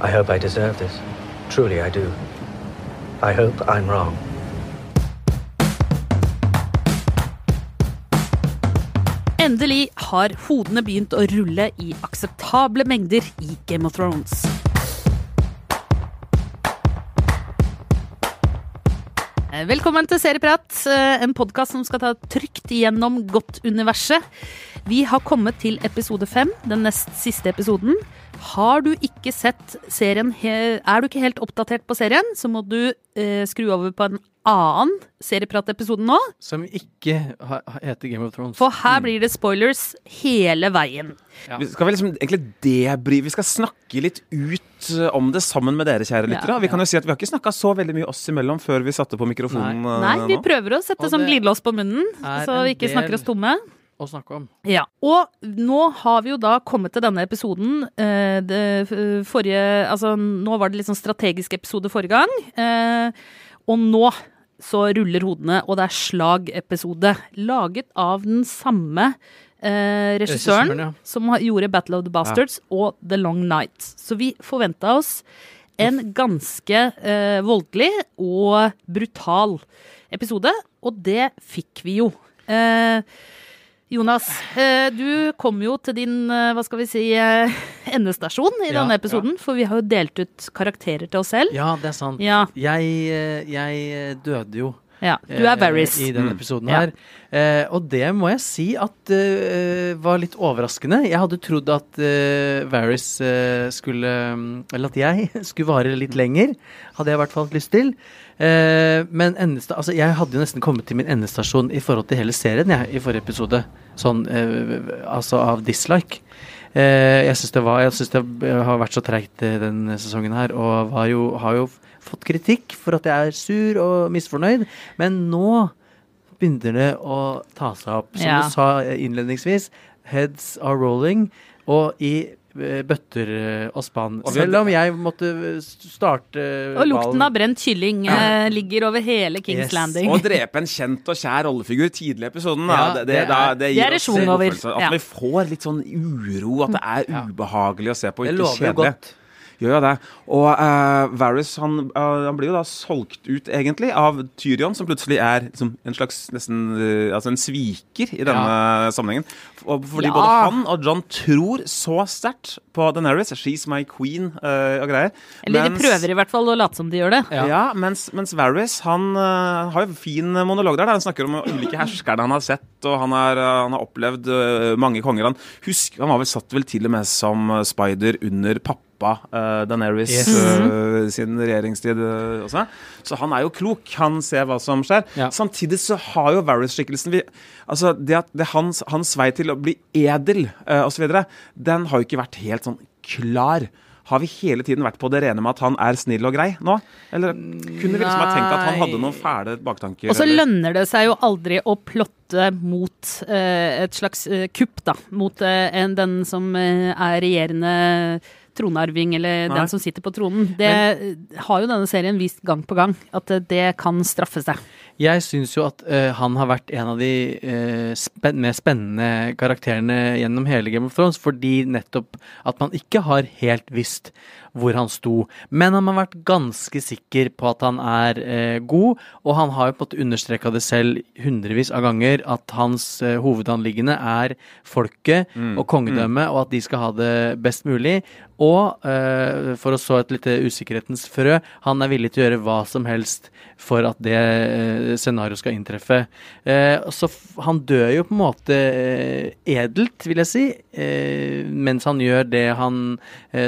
I hope I deserve this. Truly, I do. I hope I'm wrong. Endelig har hodene begynt å rulle i akseptable mengder i Game of Thrones. Velkommen til Serieprat, eh, en podkast som skal ta trygt igjennom godt-universet. Vi har kommet til episode fem, den nest siste episoden. Har du ikke sett serien, er du ikke helt oppdatert på serien, så må du eh, skru over på en annen Serieprat-episode nå. Som ikke heter Game of Thrones. For her blir det spoilers hele veien. Ja. Vi skal vel liksom egentlig debri Vi skal snakke litt ut eh, om det sammen med dere, kjære lyttere. Ja. Vi kan jo si at vi har ikke snakka så veldig mye oss imellom før vi satte på mikrofonen Nei, Nei, vi prøver å sette sånn glidelås på munnen, så vi ikke del- snakker oss tomme. Å snakke om. Ja. Og nå har vi jo da kommet til denne episoden. Eh, det forrige Altså, nå var det litt sånn strategisk episode forrige gang. Eh, og nå så ruller hodene, og det er slagepisode. Laget av den samme eh, regissøren ja. som gjorde Battle of the Bastards og The Long Night. Så vi forventa oss en ganske eh, voldelig og brutal episode, og det fikk vi jo. Eh, Jonas, eh, du kom jo til din, eh, hva skal vi si, eh, endestasjon i Ja, denne episoden, for vi har jo delt ut karakterer til oss selv. Ja, det er sant. Ja, Jeg, jeg døde jo ja. Du er Varys. i denne Mm. episoden Ja. her. Eh, og det må jeg si at uh, var litt overraskende. Jeg hadde trodd at uh, Varys uh, skulle mm, Eller at jeg skulle vare litt lenger. Hadde jeg i hvert fall lyst til. Eh, men endesta, altså, jeg hadde jo nesten kommet til min endestasjon i forhold til hele serien jeg, i forrige episode. Sånn eh, altså av dislike. Eh, jeg syns det, det har vært så treigt den denne sesongen her, og var jo, har jo fått kritikk for at jeg er sur og misfornøyd. Men nå begynner det å ta seg opp. Som Ja. du sa eh, innledningsvis, heads are rolling. Og i eh, bøtter eh, og spann. Og Selv om jeg måtte eh, starte Og lukten av brent kylling eh, ligger over hele Kings Yes. Landing. Å drepe en kjent og kjær rollefigur tidlig i episoden, da, Ja, det, det, det da, det gir det oss en følelse. At Ja. vi får litt sånn uro, at det er ubehagelig å se på. Ikke kjedelig. Gjør jo det. Og uh, Varys han, uh, han blir jo da solgt ut, egentlig, av Tyrion, som plutselig er liksom, en slags nesten uh, Altså en sviker i denne sammenhengen. Og fordi Ja. både han og John tror så sterkt på Daenerys. She's my queen og greier. Eller de prøver i hvert fall å late som de gjør det. Ja. ja, mens, mens Varys han har jo fin monolog der. der Han snakker om ulike herskerne han har sett, og han, er, han har opplevd mange konger. Han, husk, han var vel satt vel til og med som spider under pappa uh, Daenerys Yes. uh, sin regjeringstid uh, også. Så han er jo klok. Han ser hva som skjer. Ja. Samtidig så har jo Varys-skikkelsen Altså, det at det hans, hans vei til å bli edel uh, osv., den har jo ikke vært helt sånn klar. Har vi hele tiden vært på det rene med at han er snill og grei nå? Eller kunne vi liksom ha tenkt at han hadde noen fæle baktanker? Og så lønner det seg jo aldri å plotte mot eh, et slags eh, kupp, da. Mot eh, en, den som eh, er regjerende tronarving, eller Nei. den som sitter på tronen. Det Men, har jo denne serien vist gang på gang, at eh, det kan straffe seg. Jeg syns jo at uh, han har vært en av de uh, spen mer spennende karakterene gjennom hele Game of Thrones, fordi nettopp at man ikke har helt visst hvor han sto. Men han har vært ganske sikker på at han er eh, god, og han har jo på en måte understreka det selv hundrevis av ganger, at hans eh, hovedanliggende er folket og kongedømmet, og at de skal ha det best mulig. Og eh, for å så et lite usikkerhetens frø, han er villig til å gjøre hva som helst for at det eh, scenarioet skal inntreffe. Eh, så han dør jo på en måte eh, edelt, vil jeg si, eh, mens han gjør det han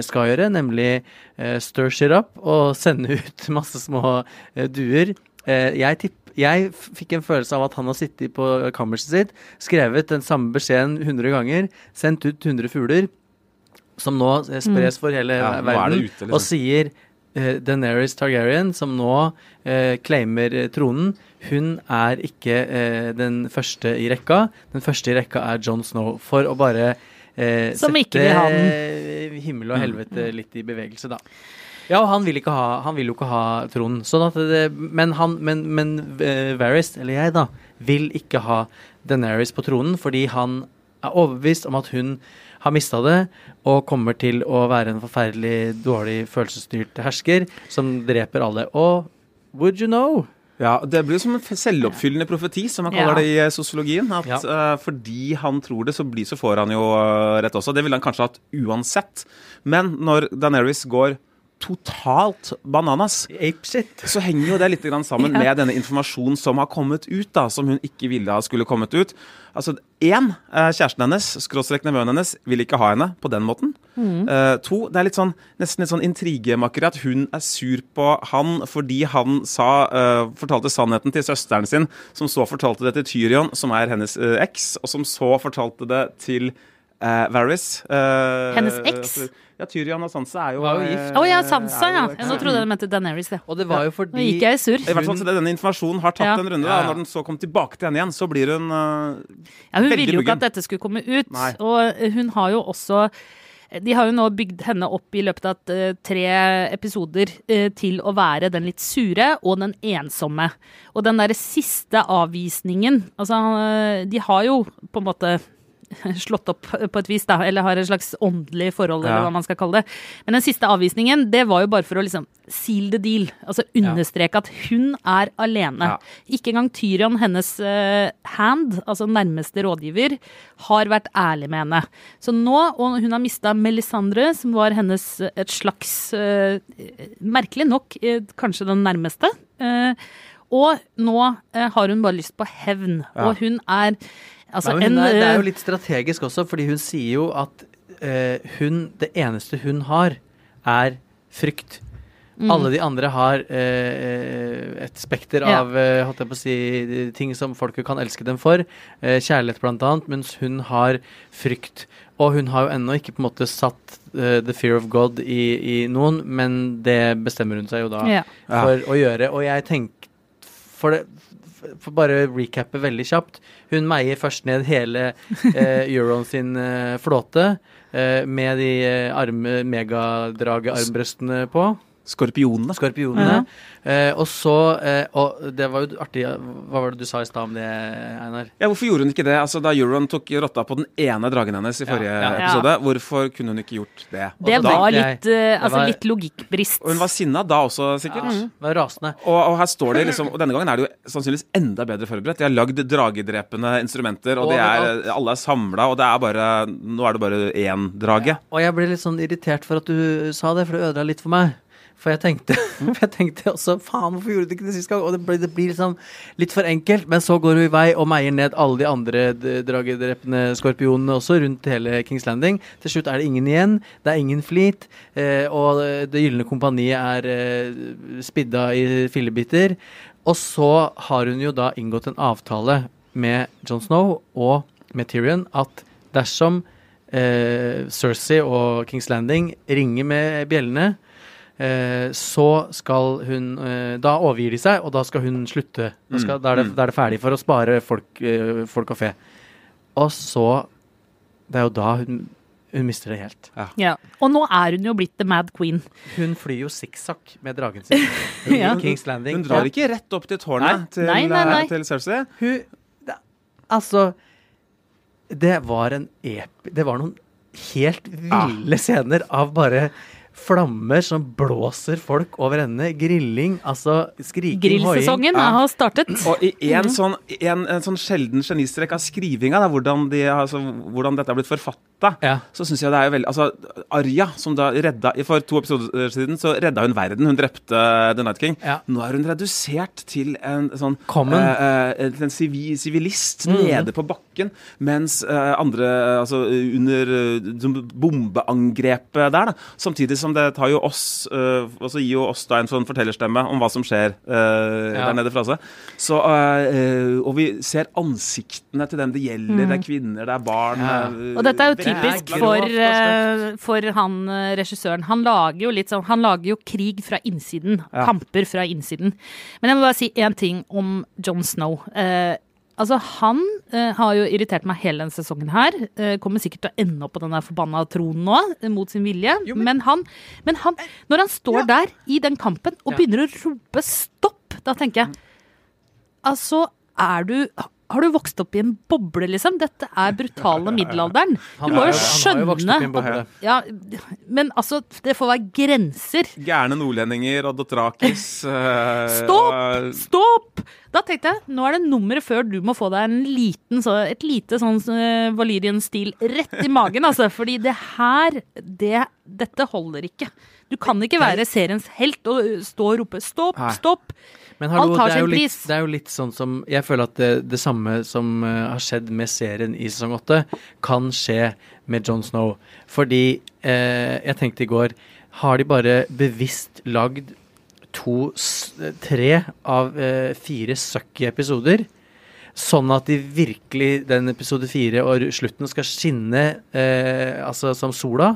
skal gjøre, nemlig eh, stir shit up og sende ut masse små eh, duer. Eh, jeg tipp jeg fikk en følelse av at han har sittet på kammerset sitt, skrevet den samme beskjeden 100 ganger, sendt ut 100 fugler, som nå spres for hele Ja, er verden, ute, liksom. og sier uh, Daenerys Targaryen, som nå uh, claimer tronen, hun er ikke eh, den første i rekka. Den første i rekka er John Snow. For å bare eh, Som sette ikke vil ha den. himmel og helvete litt i bevegelse, da. Ja, og han vil, ikke ha, han vil jo ikke ha tronen. Sånn at det, men han, men, men eh, Varys, eller jeg da, vil ikke ha Daenerys på tronen fordi han er overbevist om at hun har mista det, og kommer til å være en forferdelig dårlig følelsesstyrt hersker som dreper alle. Og would you know? Ja, Det blir jo som en selvoppfyllende profeti, som man kaller det i eh, sosiologien. At eh, fordi han tror det, så, blir, så får han jo uh, rett også. Det ville han kanskje hatt uansett. Men når Daenerys går totalt bananas, Apeshit. så henger jo det litt grann sammen med denne informasjonen som har kommet ut, da, som hun ikke ville ha skulle kommet ut. Altså, Én, eh, kjæresten hennes, skråstrek nevøen hennes, vil ikke ha henne på den måten. Eh, to, det er litt sånn, nesten litt sånn intrigemakeri at hun er sur på han fordi han sa, uh, fortalte sannheten til søsteren sin, som så fortalte det til Tyrion, som er hennes uh, eks, og som så fortalte det til eh, Varys. eh, Hennes eks? Ja, Tyrion og Sansa er jo gift. Å ja, eh, Sansa, ja. ja. Nå trodde jeg du mente Daenerys, det. Og det var jo fordi Nå gikk jeg sur. I hvert fall så Denne informasjonen har tatt Ja. en runde. Ja, Da. Når den så kom tilbake til henne igjen, så blir hun uh, Ja, hun Veldig ville jo ikke at dette skulle komme ut. Nei. Og hun har jo også de har jo nå bygd henne opp i løpet av eh, tre episoder eh, til å være den litt sure og den ensomme. Og den derre siste avvisningen Altså, eh, de har jo på en måte slått opp på et vis, da, eller har et slags åndelig forhold, eller hva man skal kalle det. Men den siste avvisningen, det var jo bare for å liksom seal the deal. Altså understreke at hun er alene. Ja. Ikke engang Tyrion, hennes uh, hand, altså nærmeste rådgiver, har vært ærlig med henne. Så nå, og hun har mista Melisandre, som var hennes eh, et slags uh, Merkelig nok uh, kanskje den nærmeste. Eh, og nå eh, har hun bare lyst på hevn. Ja. Og hun er altså Nei, hun en er, det er eh, jo litt strategisk også, fordi hun sier jo at eh, hun Det eneste hun har, er frykt. Mm. Alle de andre har eh, et spekter Ja. av eh, holdt jeg på å si, ting som folket kan elske dem for. Eh, kjærlighet, blant annet, mens hun har frykt. Og hun har jo ennå ikke på en måte satt uh, the fear of God i, i noen, men det bestemmer hun seg jo da ja. Ja. for å gjøre. Og jeg tenker For det for bare recappe veldig kjapt. Hun meier først ned hele eh, Euron sin eh, flåte eh, med de eh, arme, megadragearmbrøstene på. Skorpionene. Skorpionene. Eh, og så eh, Og det var jo artig Hva var det du sa i stad om det, Einar? Ja, Hvorfor gjorde hun ikke det? Altså Da Euron tok rotta på den ene dragen hennes i forrige ja. episode, hvorfor kunne hun ikke gjort det? Det da var litt, uh, altså litt logikkbrist. Og hun var sinna da også, sikkert. Var rasende. Og, og her står det liksom Og denne gangen er det jo sannsynligvis enda bedre forberedt. De har lagd dragedrepende instrumenter, og de er, alle er samla, og det er bare Nå er det bare én drage. Og jeg ble litt sånn irritert for at du sa det, for det ødela litt for meg. For jeg tenkte, for jeg tenkte også Faen, hvorfor gjorde du ikke det sist gang? Og det, blir liksom litt for enkelt. Men så går hun i vei og meier ned alle de andre dragedrepne skorpionene også rundt hele Kings Landing. Til slutt er det ingen igjen. Det er ingen flit. Eh, og Det gylne kompaniet er eh, spidda i fillebiter. Og så har hun jo da inngått en avtale med Jon Snow og med Tyrion at dersom eh, Cersei og Kings Landing ringer med bjellene, så skal hun eh, Da overgir de seg, og da skal hun slutte. Da, skal, da, er, det, da er det ferdig for å spare folk, eh, folk og fe. Og så Det er jo da hun, hun mister det helt. Ja. Og nå er hun jo blitt the mad queen. Hun flyr jo sikksakk med dragen sin. Ja. Kings Landing. Hun drar ikke rett opp til tårnet Nei. til, Nei, nei, nei. eh, til Cersei. Hun da, Altså Det var en. Det var noen helt ville scener av bare flammer som blåser folk over ende. Grilling, altså skriking, Grillsesongen Ja. har startet. Og i en sånn, en, en sånn sjelden genistrek av skrivinga, da, hvordan, de, altså, hvordan dette har blitt forfatta, Ja. så syns jeg det er jo veldig Altså, Arja, som da redda For to episoder siden så redda hun verden. Hun drepte The Night King. Ja. Nå er hun redusert til en sånn Common. eh, eh, til en sivilist mm. nede på bakken, mens eh, andre Altså under eh, bombeangrepet der, da. Samtidig som det tar jo oss eh, Altså gir jo oss da en sånn fortellerstemme om hva som skjer eh, Ja. der nede fra seg. Så, eh, og vi ser ansiktene til dem det gjelder. Det er kvinner, det er barn. Ja. eh, Og dette er jo typisk for, eh, for han eh, regissøren. Han lager jo litt sånn Han lager jo krig fra innsiden. Ja. Kamper fra innsiden. Men jeg må bare si én ting om John Snow. Eh, altså, han eh, har jo irritert meg hele denne sesongen her. Eh, kommer sikkert til å ende opp på den der forbanna tronen nå, eh, mot sin vilje. men, han, men han Når han står der i den kampen og Ja. begynner å rope stopp, da tenker jeg Altså, er du har du vokst opp i en boble, liksom? Dette er brutale middelalderen. Du må jo jo- han har jo vokst opp i en skjønne boble. ja, Men altså, det får være grenser. Gærne nordlendinger og Dothrakis. eh, Stopp! Stopp! Da tenkte jeg, nå er det nummeret før du må få deg en liten, så, et lite sånn uh, Valerian-stil rett i magen, altså. Fordi det her, det, dette holder ikke. Du kan ikke være seriens helt og stå og rope stopp, stopp. Men hallo, Alt har sin litt, pris. det er jo litt sånn som Jeg føler at det, det samme som uh, har skjedd med serien i sesong åtte, kan skje med Jon Snow. Fordi uh, jeg tenkte i går Har de bare bevisst lagd to Tre av uh, fire sucky episoder? Sånn at de virkelig, den episode fire og slutten, skal skinne altså som sola.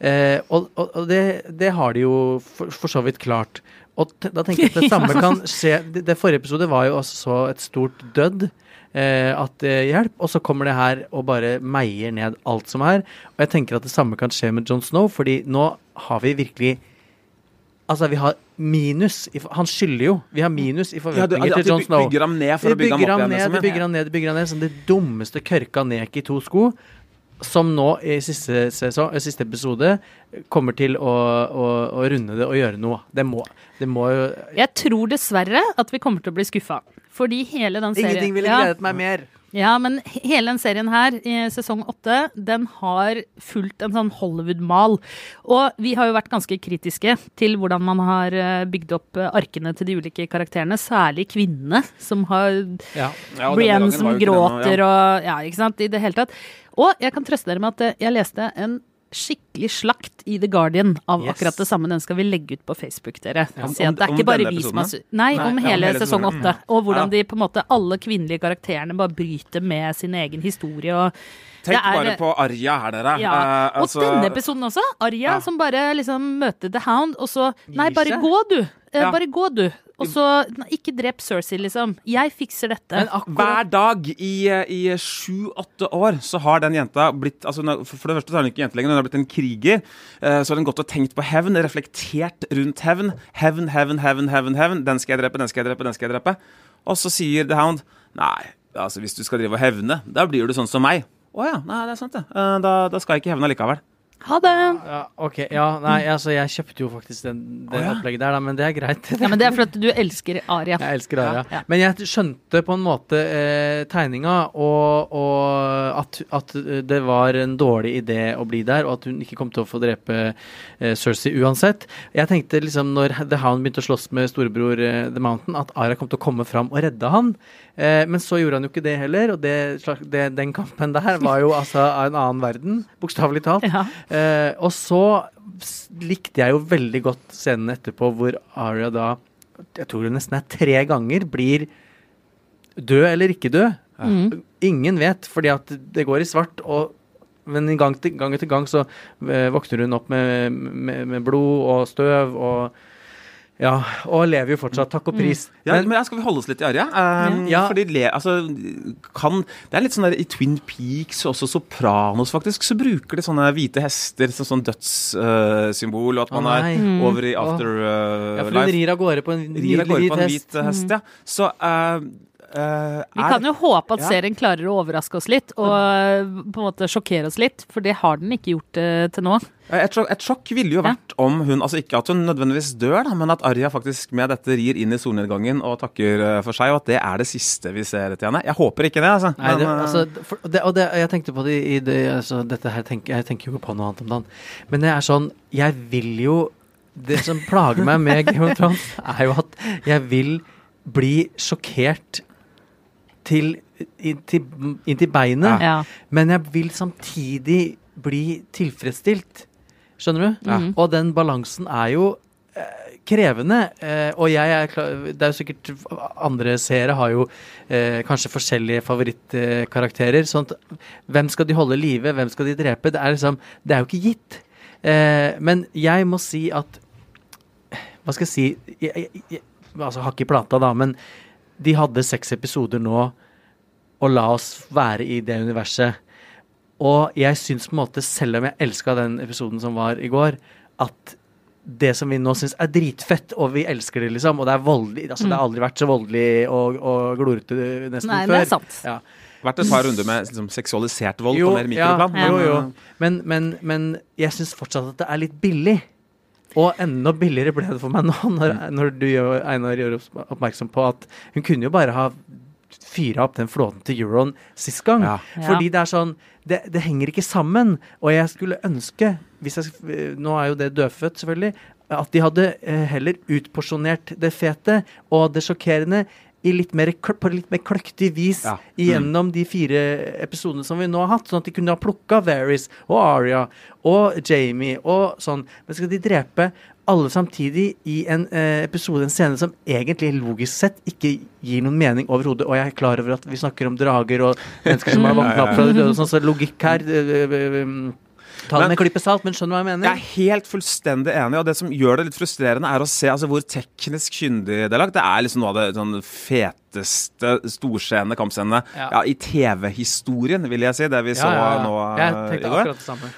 Eh, og og, og det, det har de jo for, for så vidt klart. Og da tenker jeg at det samme kan skje Det, det forrige episode var jo også så et stort dødd. Eh, at eh, hjelp, og så kommer det her og bare meier ned alt som er. Og jeg tenker at det samme kan skje med Jon Snow, fordi nå har vi virkelig Altså, vi har minus i, Han skylder jo. Vi har minus i Ja, det, forventninger til Jon Snow Vi bygger ham ned for å bygge ham opp igjen. ned, vi ja. bygger ham ned, vi bygger ham ned som det dummeste kørka nek i to sko. Som nå i siste, sesong, eh, siste episode kommer til å, å, å runde det og gjøre noe. Det må, det må jo Jeg tror dessverre at vi kommer til å bli skuffa. Fordi hele den serien Ingenting ville Ja. gledet meg mer. Ja, men hele den serien her, i sesong åtte, den har fulgt en sånn Hollywood-mal. Og vi har jo vært ganske kritiske til hvordan man har eh, bygd opp eh, arkene til de ulike karakterene. Særlig kvinnene, som har Ja. Ja, Brienne som gråter gråter ja. og Ja, ikke sant, i det hele tatt. Og jeg kan trøste dere med at eh, jeg leste en skikkelig slakt i The Guardian av Yes. akkurat det samme. Den skal vi legge ut på Facebook, dere. Om- om, at det er ikke bare vi som har Nei, om ja, om hele hele sesong åtte. Og hvordan Ja. de på en måte, alle kvinnelige karakterene bare bryter med sin egen historie. og Tenk er- bare på Arja her, dere. ja, Eh, Og altså- denne episoden også. Arja som bare liksom møter The Hound, og så Nei, bare gå, du. Eh, Bare gå, du. Og så Ikke drep Cersei, liksom. Jeg fikser dette. Men akkurat Hver dag i, i sju-åtte år så har den jenta blitt altså, For det første så er hun ikke jente lenger, hun har blitt en kriger. Eh, Så har hun gått og tenkt på hevn, reflektert rundt hevn. Hevn, hevn, hevn, hevn. hevn. Den skal jeg drepe, den skal jeg drepe, den skal jeg drepe. Og så sier The Hound Nei, altså hvis du skal drive og hevne, da blir du sånn som meg. Å ja, nei, det er sant, det. Eh, Da, da skal jeg ikke hevne likevel. Ha det! ja, Ok, ja, nei, altså jeg kjøpte jo faktisk den, det oh, ja. opplegget der, da, men det er greit. Ja, men Det er fordi du elsker Aria. Jeg elsker Aria. Ja. Men jeg skjønte på en måte eh, tegninga, og, og at, at det var en dårlig idé å bli der, og at hun ikke kom til å få drepe eh, Cersei uansett. Jeg tenkte liksom når The Hound begynte å slåss med storebror eh, The Mountain, at Aria kom til å komme fram og redde han. Eh, men så gjorde han jo ikke det heller, og det, det, den kampen der var jo altså en annen verden, bokstavelig talt. Ja. Eh, og så likte jeg jo veldig godt scenen etterpå hvor Aria da Jeg tror det nesten er tre ganger blir død eller ikke død. Mm. Ingen vet, fordi at det går i svart. og men gang, til, gang etter gang så eh, våkner hun opp med, med, med blod og støv og Ja, og lever jo fortsatt. Takk og pris. Ja, men, men, Skal vi holde oss litt i Arja? Um, Ja. Fordi le, altså, kan, Det er litt sånn der I Twin Peaks og også Sopranos faktisk, så bruker de sånne hvite hester som sånn dødssymbol, og at man man er. Mm. over i afterlife. uh, ja, for hun rir av gårde på en Rir av gårde på en hvit hest. hest, ja. Så uh, uh, Vi kan jo håpe at Ja. serien klarer å overraske oss litt, og eh, på en måte sjokkere oss litt, for det har den ikke gjort uh, til nå. Et sjokk, et sjokk ville jo Ja. vært om hun Altså ikke at hun nødvendigvis dør, da, men at Arja faktisk med dette rir inn i solnedgangen og takker for seg, og at det er det siste vi ser til henne. Jeg håper ikke det, altså. Nei, det, Men, altså, for, det, og det, jeg tenkte på det i det, altså, dette her tenker, Jeg tenker jo ikke på noe annet om dagen. Men det er sånn Jeg vil jo Det som plager meg med Game of Thrones, er jo at jeg vil bli sjokkert til inntil inn til beinet. Ja. Men jeg vil samtidig bli tilfredsstilt. Skjønner du? Ja. Og den balansen er jo eh, krevende. Eh, og jeg er klar Det er jo sikkert Andre seere har jo eh, kanskje forskjellige favorittkarakterer. Sånn at hvem skal de holde i live, hvem skal de drepe? Det er liksom Det er jo ikke gitt. Eh, men jeg må si at Hva skal jeg si jeg, jeg, jeg, Altså hakk i plata, da, men de hadde seks episoder nå og la oss være i det universet. Og jeg syns på en måte, selv om jeg elska den episoden som var i går, at det som vi nå syns er dritfett, og vi elsker det, liksom. Og det er voldelig. Altså, Det har aldri vært så voldelig og, og glorete nesten Nei, før. det er sant. Ja. Vært et par runder med liksom, seksualisert vold Jo, på mer mikroplan. ja, jo, men, jo. Men, men, men jeg syns fortsatt at det er litt billig. Og enda billigere ble det for meg nå, når, når du gjør, Einar gjør oppmerksom på at hun kunne jo bare ha fyra opp den flåten til Euron sist gang. Ja. Fordi det er sånn det, det henger ikke sammen. Og jeg skulle ønske, hvis jeg, nå er jo det dødfødt selvfølgelig, at de hadde eh, heller utporsjonert det fete og det sjokkerende litt mer, på litt mer kløktig vis Ja. gjennom de fire episodene som vi nå har hatt. Sånn at de kunne ha plukka Varys og Aria og Jamie og sånn. Men skal de drepe alle samtidig i en eh, episode, en scene som egentlig logisk sett ikke gir noen mening overhodet. Og jeg er klar over at vi snakker om drager og mennesker som har våkna opp fra det døde og sånn, så logikk her øh, øh, eh, Ta det med en klype salt, men skjønner du hva jeg Jeg er helt fullstendig enig, og det som gjør det litt frustrerende, er å se altså, hvor teknisk kyndig det er lagt. Det er liksom noe av det sånn, feteste storscenene, kampscenene, Ja. ja. i TV-historien, vil jeg si. Det vi så nå Jeg eh, i går. akkurat det samme.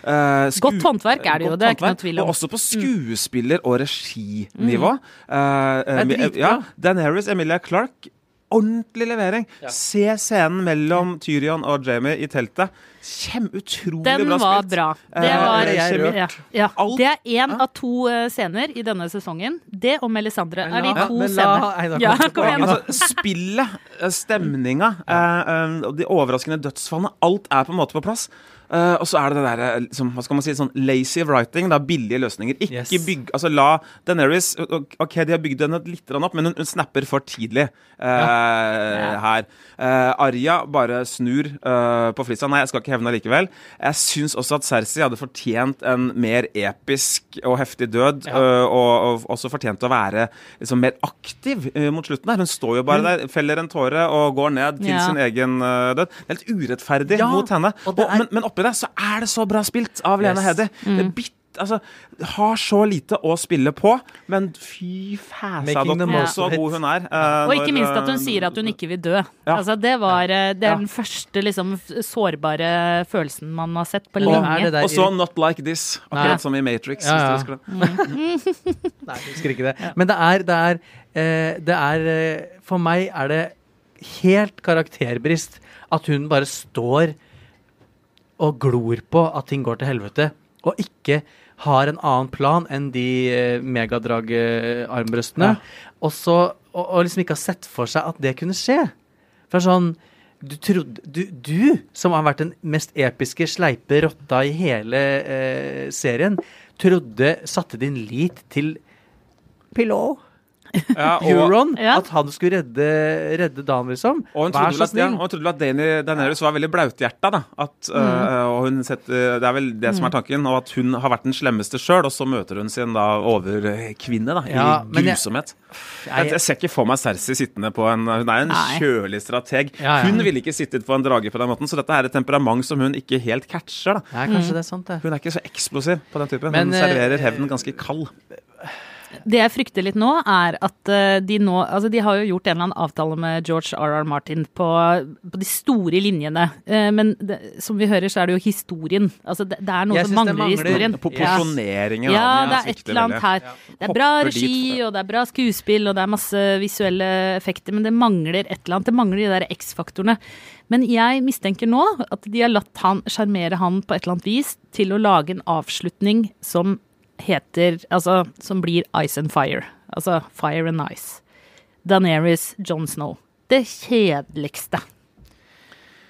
Sku- Godt håndverk er det jo, det er ikke noe tvil om. Og også på skuespiller- og reginivå. Eh, Det er eh, dritbra. ja, Daenerys Emilia Clark. Ordentlig levering. Ja. Se scenen mellom Tyrion og Jamie i teltet. Kjem, utrolig Den bra var bra. Det Eh, var ble jeg rørt. ja, ja. Det er én Ja. av to eh, scener i denne sesongen. Det og Melisandre er de to ja, scenene. Ja, kom igjen. tilbake. Altså, spillet, eh, stemninga, eh, eh, de overraskende dødsfallene. Alt er på en måte på plass. Uh, og så er det det derre liksom, Hva skal man si? Sånn lazy writing. Da, billige løsninger. Ikke Yes. bygg Altså, la Daenerys Ok, de har bygd henne litt opp, men hun, hun snapper for tidlig eh, her. Uh, Arya bare snur eh, på flisa. Nei, jeg skal ikke hevne likevel. Jeg syns også at Cersei hadde fortjent en mer episk og heftig død, Ja. eh, og, og også fortjent å være liksom, mer aktiv eh, mot slutten der. Hun står jo bare der, feller en tåre og går ned til Ja. sin egen eh, død. Det er helt urettferdig Ja, mot henne. og er- men, men oppi det så er det så bra spilt av Lene Yes. Headey. Mm. Det er altså, har så lite å spille på, men fy fæsa dere så god hun er. eh, Og ikke når, minst at hun eh, sier at hun ikke vil dø. Ja. Altså, det var eh, det er Ja. den første liksom, sårbare følelsen man har sett på lenge. Og så Not Like This, akkurat Nei. som i Matrix. Ja, ja. Hvis dere husker det. Nei, jeg husker ikke det. Men det er, det er, det er For meg er det helt karakterbrist at hun bare står og glor på at ting går til helvete, og ikke har en annen plan enn de megadrag-armbrøstene. Ja. Og, så, og, og liksom ikke har sett for seg at det kunne skje. For sånn du, trodde, du, du, som har vært den mest episke sleipe rotta i hele eh, serien, trodde Satte din lit til Pilot. Ja, og, Euron. Ja. At han skulle redde, redde Dan, liksom. og hun Vær så at, ja, snill. og hun trodde vel at Dani- Daenerys var veldig blauthjerta. da. At, eh, og hun setter, det er vel det som er tanken. Og at hun har vært den slemmeste sjøl, og så møter hun sin da overkvinne da, Ja, i grusomhet. Jeg, Jeg- jeg ser ikke for meg Cersei sittende på en Hun er en Nei. kjølig strateg. Ja, ja. Hun ville ikke sittet på en drage på den måten, så dette er et temperament som hun ikke helt catcher. da. Ja, kanskje det er sant, det. Hun er ikke så eksplosiv på den typen. Men, hun eh, serverer hevnen ganske kald. Det jeg frykter litt nå, er at eh, de nå Altså, de har jo gjort en eller annen avtale med George R.R. Martin på, på de store linjene. Eh, men det, som vi hører, så er det jo historien. Altså, det, det er noe som det mangler, i mangler historien. Ja. Proporsjoneringen Ja, av den det er et eller annet her. Det er bra Hopper regi, dit. og det er bra skuespill, og det er masse visuelle effekter, men det mangler et eller annet. Det mangler de der X-faktorene. Men jeg mistenker nå at de har latt han sjarmere han på et eller annet vis til å lage en avslutning som heter Altså, som blir Ice and Fire. Altså Fire and Ice. Daenerys, John Snow. Det kjedeligste.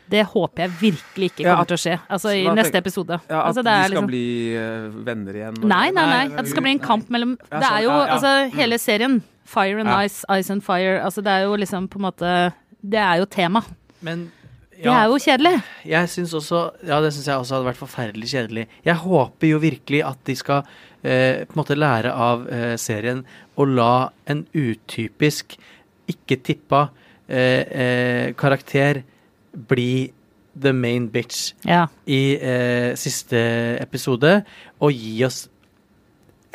Det håper jeg virkelig ikke Ja, kommer til å skje. Altså i neste tenker- episode. Ja, At altså, det de skal liksom bli uh, venner igjen? og- Nei, nei, nei. At det skal bli en kamp mellom Ja, Det er jo ja, ja. altså hele serien. Fire and Ja. Ice, Ice and Fire. Altså det er jo liksom på en måte Det er jo tema. Men Det er jo kjedelig. Jeg synes også Ja, det syns jeg også hadde vært forferdelig kjedelig. Jeg håper jo virkelig at de skal eh, på en måte lære av eh, serien og la en utypisk, ikke tippa eh, eh, karakter bli the main bitch Ja. i eh, siste episode, og gi oss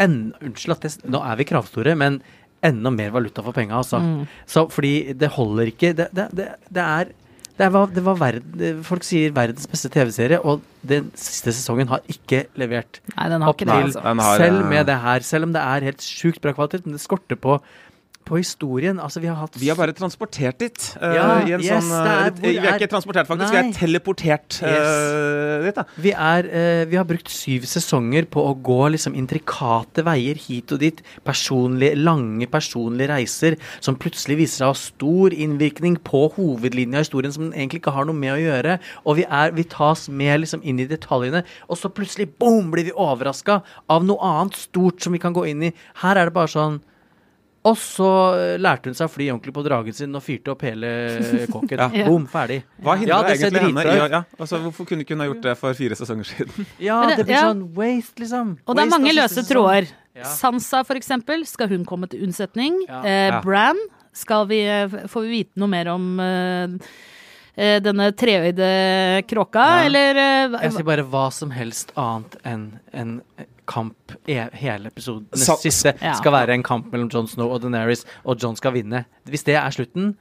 en, Unnskyld at nå er vi kravstore, men enda mer valuta for penga, altså. Mm. Så fordi det holder ikke Det, det, det, det er Det var, det var verden, folk sier verdens beste TV-serie, og den siste sesongen har ikke levert. Nei, den har Opp ikke det, til, altså. Den har, selv eh, med det her, selv om det er helt sjukt bra kvalitet, men det skorter på, på historien. Altså, vi har hatt Vi har bare transportert dit. Uh, Ja, i en yes, sånn, er- eh, vi er er- ikke transportert, faktisk. Nei. Vi er teleportert eh, dit. da. Vi, er, uh, vi har brukt syv sesonger på å gå liksom intrikate veier hit og dit. Personlige, lange personlige reiser som plutselig viser seg å ha stor innvirkning på hovedlinja av historien som den egentlig ikke har noe med å gjøre. Og vi, er, vi tas med liksom inn i detaljene, og så plutselig boom, blir vi overraska av noe annet stort som vi kan gå inn i. Her er det bare sånn og så eh, lærte hun seg å fly ordentlig på dragen sin og fyrte opp hele kåken. Ja. Boom, ferdig. Hva hindra Ja, det egentlig henne i å ja, altså, Hvorfor kunne ikke hun ha gjort det for fire sesonger siden? Ja, det- det blir ja. sånn waste, liksom. Og det er mange løse sesong. tråder. Ja. Sansa, for eksempel, skal hun komme til unnsetning? Ja. Eh, Bran, skal vi, får vi vite noe mer om eh, eh, denne treøyde kråka, Ja. eller eh, Jeg sier bare hva som helst annet enn en kamp hele episoden. Sa- siste Ja. skal være en kamp mellom Jon Snow og Daenerys, og Jon skal vinne. Hvis det er slutten,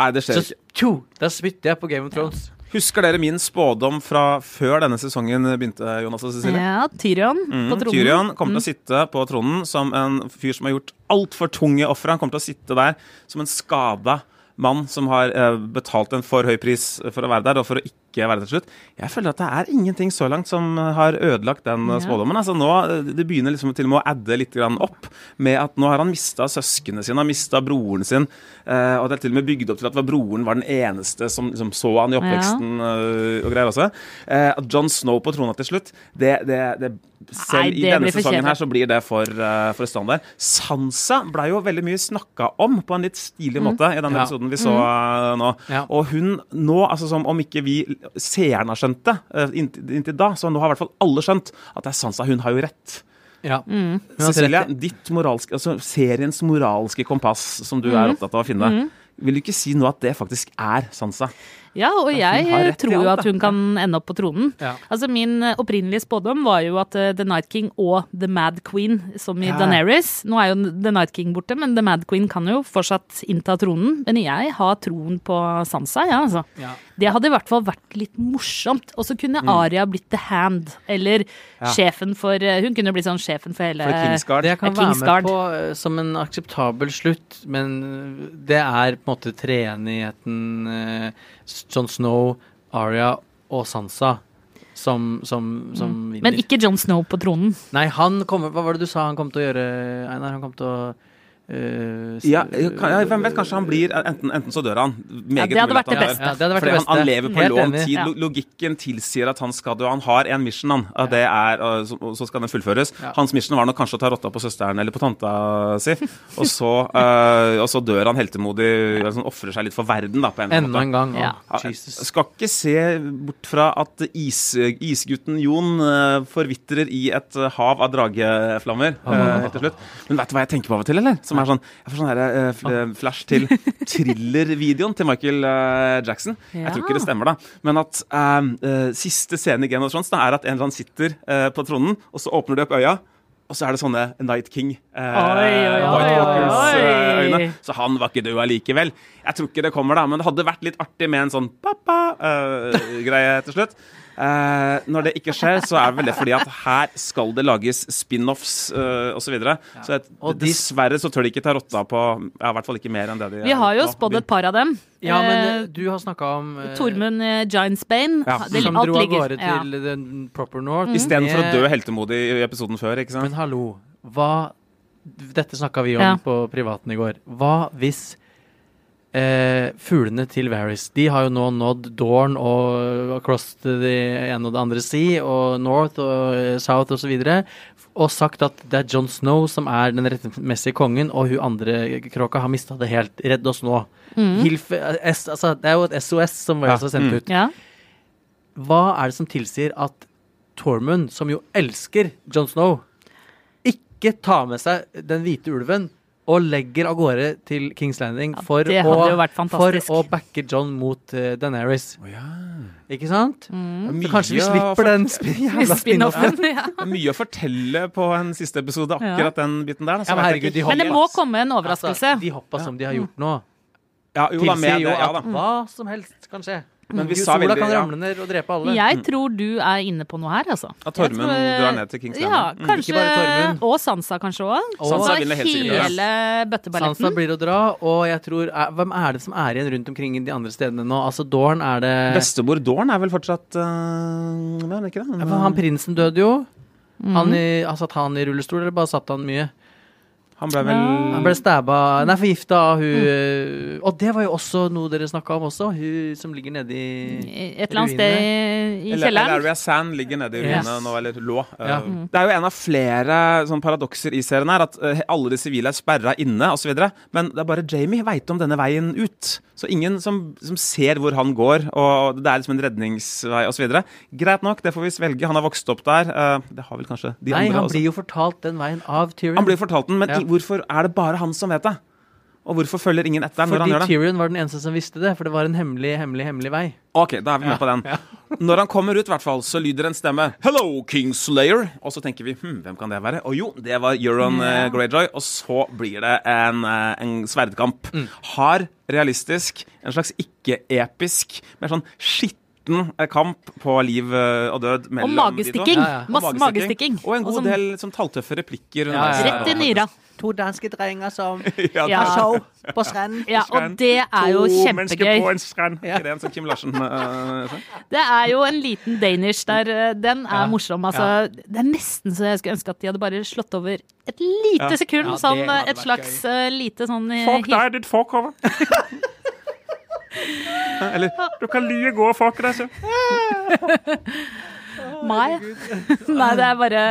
Nei, det skjer så ikke. tjo, da spytter jeg på Game of Thrones. Husker dere min spådom fra før denne sesongen begynte, Jonas og Cecilie? Ja, Tyrion Mm, på tronen. Tyrion kommer til å sitte på tronen som en fyr som har gjort altfor tunge ofre. Han kommer til å sitte der som en skada mann som har eh, betalt en for høy pris for å være der, og for å ikke være til slutt. Jeg føler at det er ingenting så langt som har ødelagt den eh, Ja. spådommen. Altså nå, eh, Det begynner liksom til og med å adde litt grann opp med at nå har han mista søsknene sine, har mista broren sin, eh, og det er til og med bygd opp til at broren var den eneste som liksom, så han i oppveksten eh, og greier også. Eh, at John Snow på trona til slutt, det, det, det selv Nei, i denne sesongen her så blir det for, uh, for standard. Sansa blei jo veldig mye snakka om på en litt stilig Mm. måte i den Ja. episoden vi så uh, nå. Ja. Og hun nå, altså som om ikke vi seerne har skjønt det eh, inntil, da, så nå har i hvert fall alle skjønt at det er Sansa. Hun har jo rett. Ja. Mm. I- ditt moralske, altså seriens moralske kompass som du er Mm. opptatt av å finne, vil du ikke si nå at det faktisk er Sansa? Ja, og jeg rett tror jo at hun kan ende opp på tronen. Ja. Altså Min eh, opprinnelige spådom var jo at uh, The Night King og The Mad Queen, som i Ja. Daenerys Nå er jo The Night King borte, men The Mad Queen kan jo fortsatt innta tronen. Men jeg har troen på Sansa, ja, altså. Ja. Det hadde i hvert fall vært litt morsomt. Og så kunne Aria blitt The Hand, eller Ja. sjefen for eh, Hun kunne blitt sånn sjefen for hele For Kingsguard. Det jeg kan være med på som en akseptabel slutt, men det er på en måte treenigheten uh, Jon Snow, Arya og Sansa som, som, som vinner. Men ikke Jon Snow på tronen. Nei, han kommer Hva var det du sa han kom til å gjøre, Einar? Han kom til å s- Ja, ja, hvem vet, kanskje han blir Enten, enten så dør han. Meget Ja, det hadde mulig at vært det han dør. beste. Ja, det Fordi han, han lever på Helt lånt tid. Ja. Logikken tilsier at han skal dø. Han har en mission, han. Og det er, og så, skal den fullføres. Hans mission var nok kanskje å ta rotta på søsteren eller på tanta si. Og så, uh, og så dør han heltemodig, altså ofrer seg litt for verden, da, på en Enda måte. en gang. Ja. Jesus. Skal ikke se bort fra at is, isgutten Jon uh, forvitrer i et hav av drageflammer uh, helt til slutt. Men vet du hva jeg tenker på av og til, eller? Som er sånn, jeg får sånn her, uh, eh, flash til thriller-videoen til Michael uh, Jackson. Jeg tror ikke det stemmer, da. Men at uh, eh, siste scene i Game of Thrones da, er at en eller annen sitter eh, på tronen, og så åpner de opp øya. Og så er det sånne Night King. Eh, Oi, eh, øyne. Så han var ikke død allikevel. Jeg tror ikke det kommer, da, men det hadde vært litt artig med en sånn pappa-greie til slutt. Eh, når det ikke skjer, så er det vel det fordi at her skal det lages spin-offs eh, osv. Så, videre. så jeg, Og dessverre så tør de ikke ta rotta på ja, I hvert fall ikke mer enn det de Vi har jo spådd et par av dem. Ja, men Eh, eh, du har snakka om eh, Tormund eh, Giantsbane. Ja, Det- som dro av gårde ja. til den proper north. Istedenfor å dø heltemodig i episoden før, ikke sant? Men hallo, hva Dette snakka vi om Ja. på privaten i går. Hva hvis eh, fuglene til Varys De har jo nå nådd Dorn og across to the ene og det andre sea og North og eh, South osv. Og, så videre, og sagt at det er John Snow som er den rettmessige kongen, og hun andre kråka har mista det helt. Redd oss nå. Hilf, eh, S, altså, det er jo et SOS som var Ja, sendt mm. ut. Ja. Hva er det som tilsier at Tormund, som jo elsker Jon Snow, ikke tar med seg den hvite ulven og legger av gårde til Kings Landing Ja, for, det å, hadde jo vært for å backe John mot uh, Daenerys? Oh, ja. Ikke sant? Mm. Så kanskje vi slipper den sp jævla spin-offen. Ja. Det er Mye å fortelle på en siste episode, akkurat den biten der. så Ja, men herregud, de. Men det må komme en overraskelse. Altså, de hoppa som de har gjort nå. Ja, jo da, tilsier med jo det, ja at da. hva som helst kan skje. Men vi Gud, sa Sola veldig kan ja, ramle ned og drepe alle. Jeg tror du er inne på noe her, altså. at Tormund tror- drar ned til Kings Landing. Ja, kanskje mm. Og Sansa kanskje òg. Sansa vinner helt sikkert, hele bøtteballetten. Sansa blir å dra, og jeg tror er, Hvem er det som er igjen rundt omkring de andre stedene nå? Altså, Dorn er det Bestemor Dorn er vel fortsatt øh, Hva er det ikke det? Ja, for Han prinsen døde jo. Mm. Han i, altså, satt han i rullestol, eller bare satt han mye? Han ble vel Han ble stabba Nei, forgifta av hun Mm. eh, Og det var jo også noe dere snakka om også. Hun som ligger nede i Et eller annet sted i Eller kjelleren. Sand ligger nede i Yes. nå, eller lå. Ja. Mm. Det er jo en av flere sånn paradokser i serien her, at uh, alle de sivile er sperra inne osv. Men det er bare Jamie veit om denne veien ut. Så ingen som, som ser hvor han går, og det er liksom en redningsvei osv. Greit nok, det får vi svelge. Han har vokst opp der. Uh, det har vel kanskje de Nei, andre han blir jo fortalt den veien av Tyrion. Han blir fortalt den, men Ja. Hvorfor er det bare han som vet det? Og hvorfor følger ingen etter når han gjør det? Fordi Tyrion var den eneste som visste det, for det var en hemmelig, hemmelig, hemmelig vei. Ok, da er vi med på den. Når han kommer ut, hvert fall, så lyder en stemme 'Hello, Kingslayer'. Og så tenker vi hm, hvem kan det være? Og jo, det var Euron eh, Greyjoy. Og så blir det en, uh, en sverdkamp. Mm. Hard, realistisk, en slags ikke-episk, mer sånn skitten eh, kamp på liv og død Og mellom magestikking. de to. Ja, ja. Og Masse magestikking. Og en god sånn del som talltøffe replikker. Ja, ja, ja. Rett i nyra. To danske drenger som Ja, har show på stranden. Ja, og det er jo kjempegøy. en strand. Er det en sånn Kim Larsen? sånn? Det er jo en liten danish der. eh, Den er Ja. morsom. Altså, Det er nesten så jeg skulle ønske at de hadde bare slått over et lite Ja. sekund. Ja, sånn et slags eh, lite sånn Fuck Folk der, ditt fårkove. Eller Du kan lye gå, og fuck deg, så. Mai. Nei, det er bare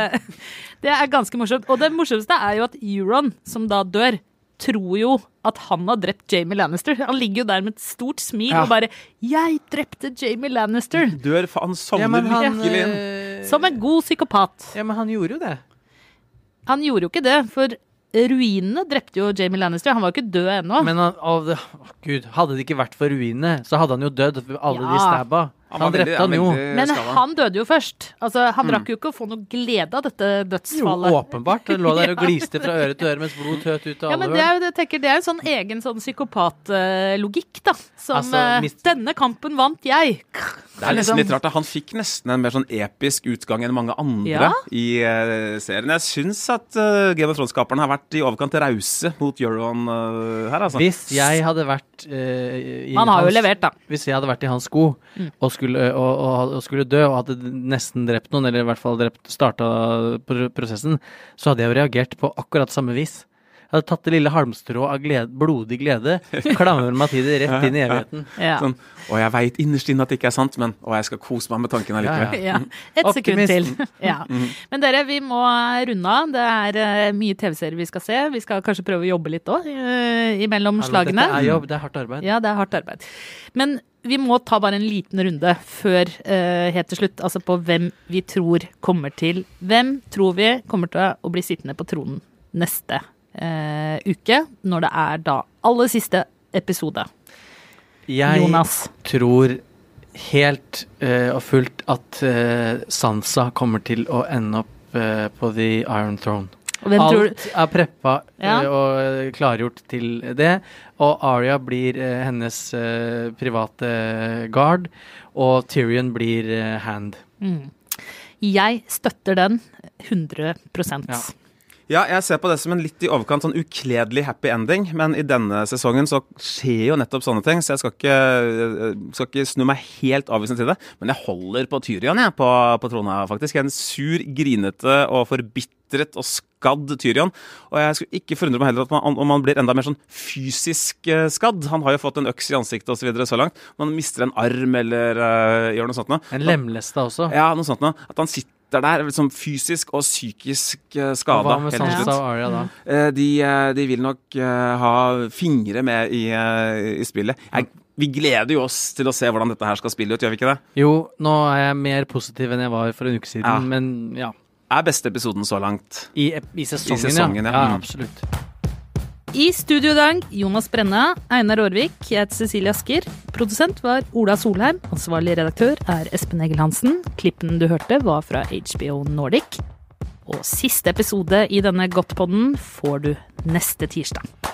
Det er ganske morsomt. Og det morsomste er jo at Euron, som da dør, tror jo at han har drept Jamie Lannister. Han ligger jo der med et stort smil Ja. og bare 'Jeg drepte Jamie Lannister'. Dør, for han sovner Ja, virkelig inn. eh, Som en god psykopat. Ja, men han gjorde jo det. Han gjorde jo ikke det, for ruinene drepte jo Jamie Lannister. Han var jo ikke død ennå. Men han, å, å, Gud, hadde det ikke vært for ruinene, så hadde han jo dødd. Alle de stabba. Han Han, drepte han jo. Men han døde jo først. Altså, Han rakk jo ikke å få noe glede av dette dødsfallet. Jo, åpenbart. Han lå der og gliste fra øre til øre mens blod tøt ut av Ja, alle men det er jo, jeg tenker, det er en sånn egen sånn psykopatlogikk, da. Som Altså, mist... 'Denne kampen vant jeg'. Det er nesten litt rart. da. Han fikk nesten en mer sånn episk utgang enn mange andre Ja. i uh, serien. Jeg syns at uh, Game of Thrones-skaperne har vært i overkant rause mot Euron uh, her, altså. Hvis jeg hadde vært uh, i Han har jo levert, da. Hvis jeg hadde vært i hans sko Mm. og, skulle, og, og, og skulle dø og hadde nesten drept noen, eller i hvert fall drept, starta pro- prosessen, så hadde jeg jo reagert på akkurat samme vis. Jeg hadde tatt det lille halmstrået av glede, blodig glede, klamrer meg til det rett inn i evigheten. Ja. Sånn, og jeg veit innerst inne at det ikke er sant, men og jeg skal kose meg med tanken allikevel. Ja, Ja, Et sekund til. Ja. Men dere, vi må runde av. Det er eh, mye TV-serier vi skal se. Vi skal kanskje prøve å jobbe litt òg, imellom Hallo, slagene. Dette er jobb, det er hardt arbeid. Ja, det er hardt arbeid. Men vi må ta bare en liten runde før uh, helt til slutt, altså på hvem vi tror kommer til Hvem tror vi kommer til å bli sittende på tronen neste uh, uke, når det er da aller siste episode? Jeg Jonas. tror helt uh, og fullt at Sansa kommer til å ende opp på The Iron Throne. Alt er preppa Ja. eh, og eh, klargjort til det. Og Arya blir eh, hennes eh, private guard, og Tyrion blir eh, hand. mm. Jeg støtter den 100 Ja. Ja, jeg ser på det som en litt i overkant sånn ukledelig happy ending, men i denne sesongen så skjer jo nettopp sånne ting, så jeg skal ikke, skal ikke snu meg helt avvisende til det. Men jeg holder på Tyrion, jeg, på, på trona, faktisk. En sur, grinete og forbitret og skadd Tyrion. Og jeg skulle ikke forundre meg heller at man, om han blir enda mer sånn fysisk eh, skadd. Han har jo fått en øks i ansiktet og så, videre så langt. Om han mister en arm eller uh, gjør noe sånt noe. En lemlesta også. Ja, noe sånt noe. At han sitter der liksom fysisk og psykisk uh, skada hva med Sansa og Arya da? Eh, de, eh, de vil nok eh, ha fingre med i, eh, i spillet. Jeg, vi gleder jo oss til å se hvordan dette her skal spille ut, gjør vi ikke det? Jo, nå er jeg mer positiv enn jeg var for en uke siden, Ja. men ja. Er beste episoden så langt. I, i sesongen, sesongen, ja. ja. ja. absolutt. I studio i dag, Jonas Brenna, Einar Aarvik, jeg heter Cecilie Asker. Produsent var Ola Solheim. Ansvarlig redaktør er Espen Egil Hansen. Klippen du hørte, var fra HBO Nordic. Og siste episode i denne Godtpodden får du neste tirsdag.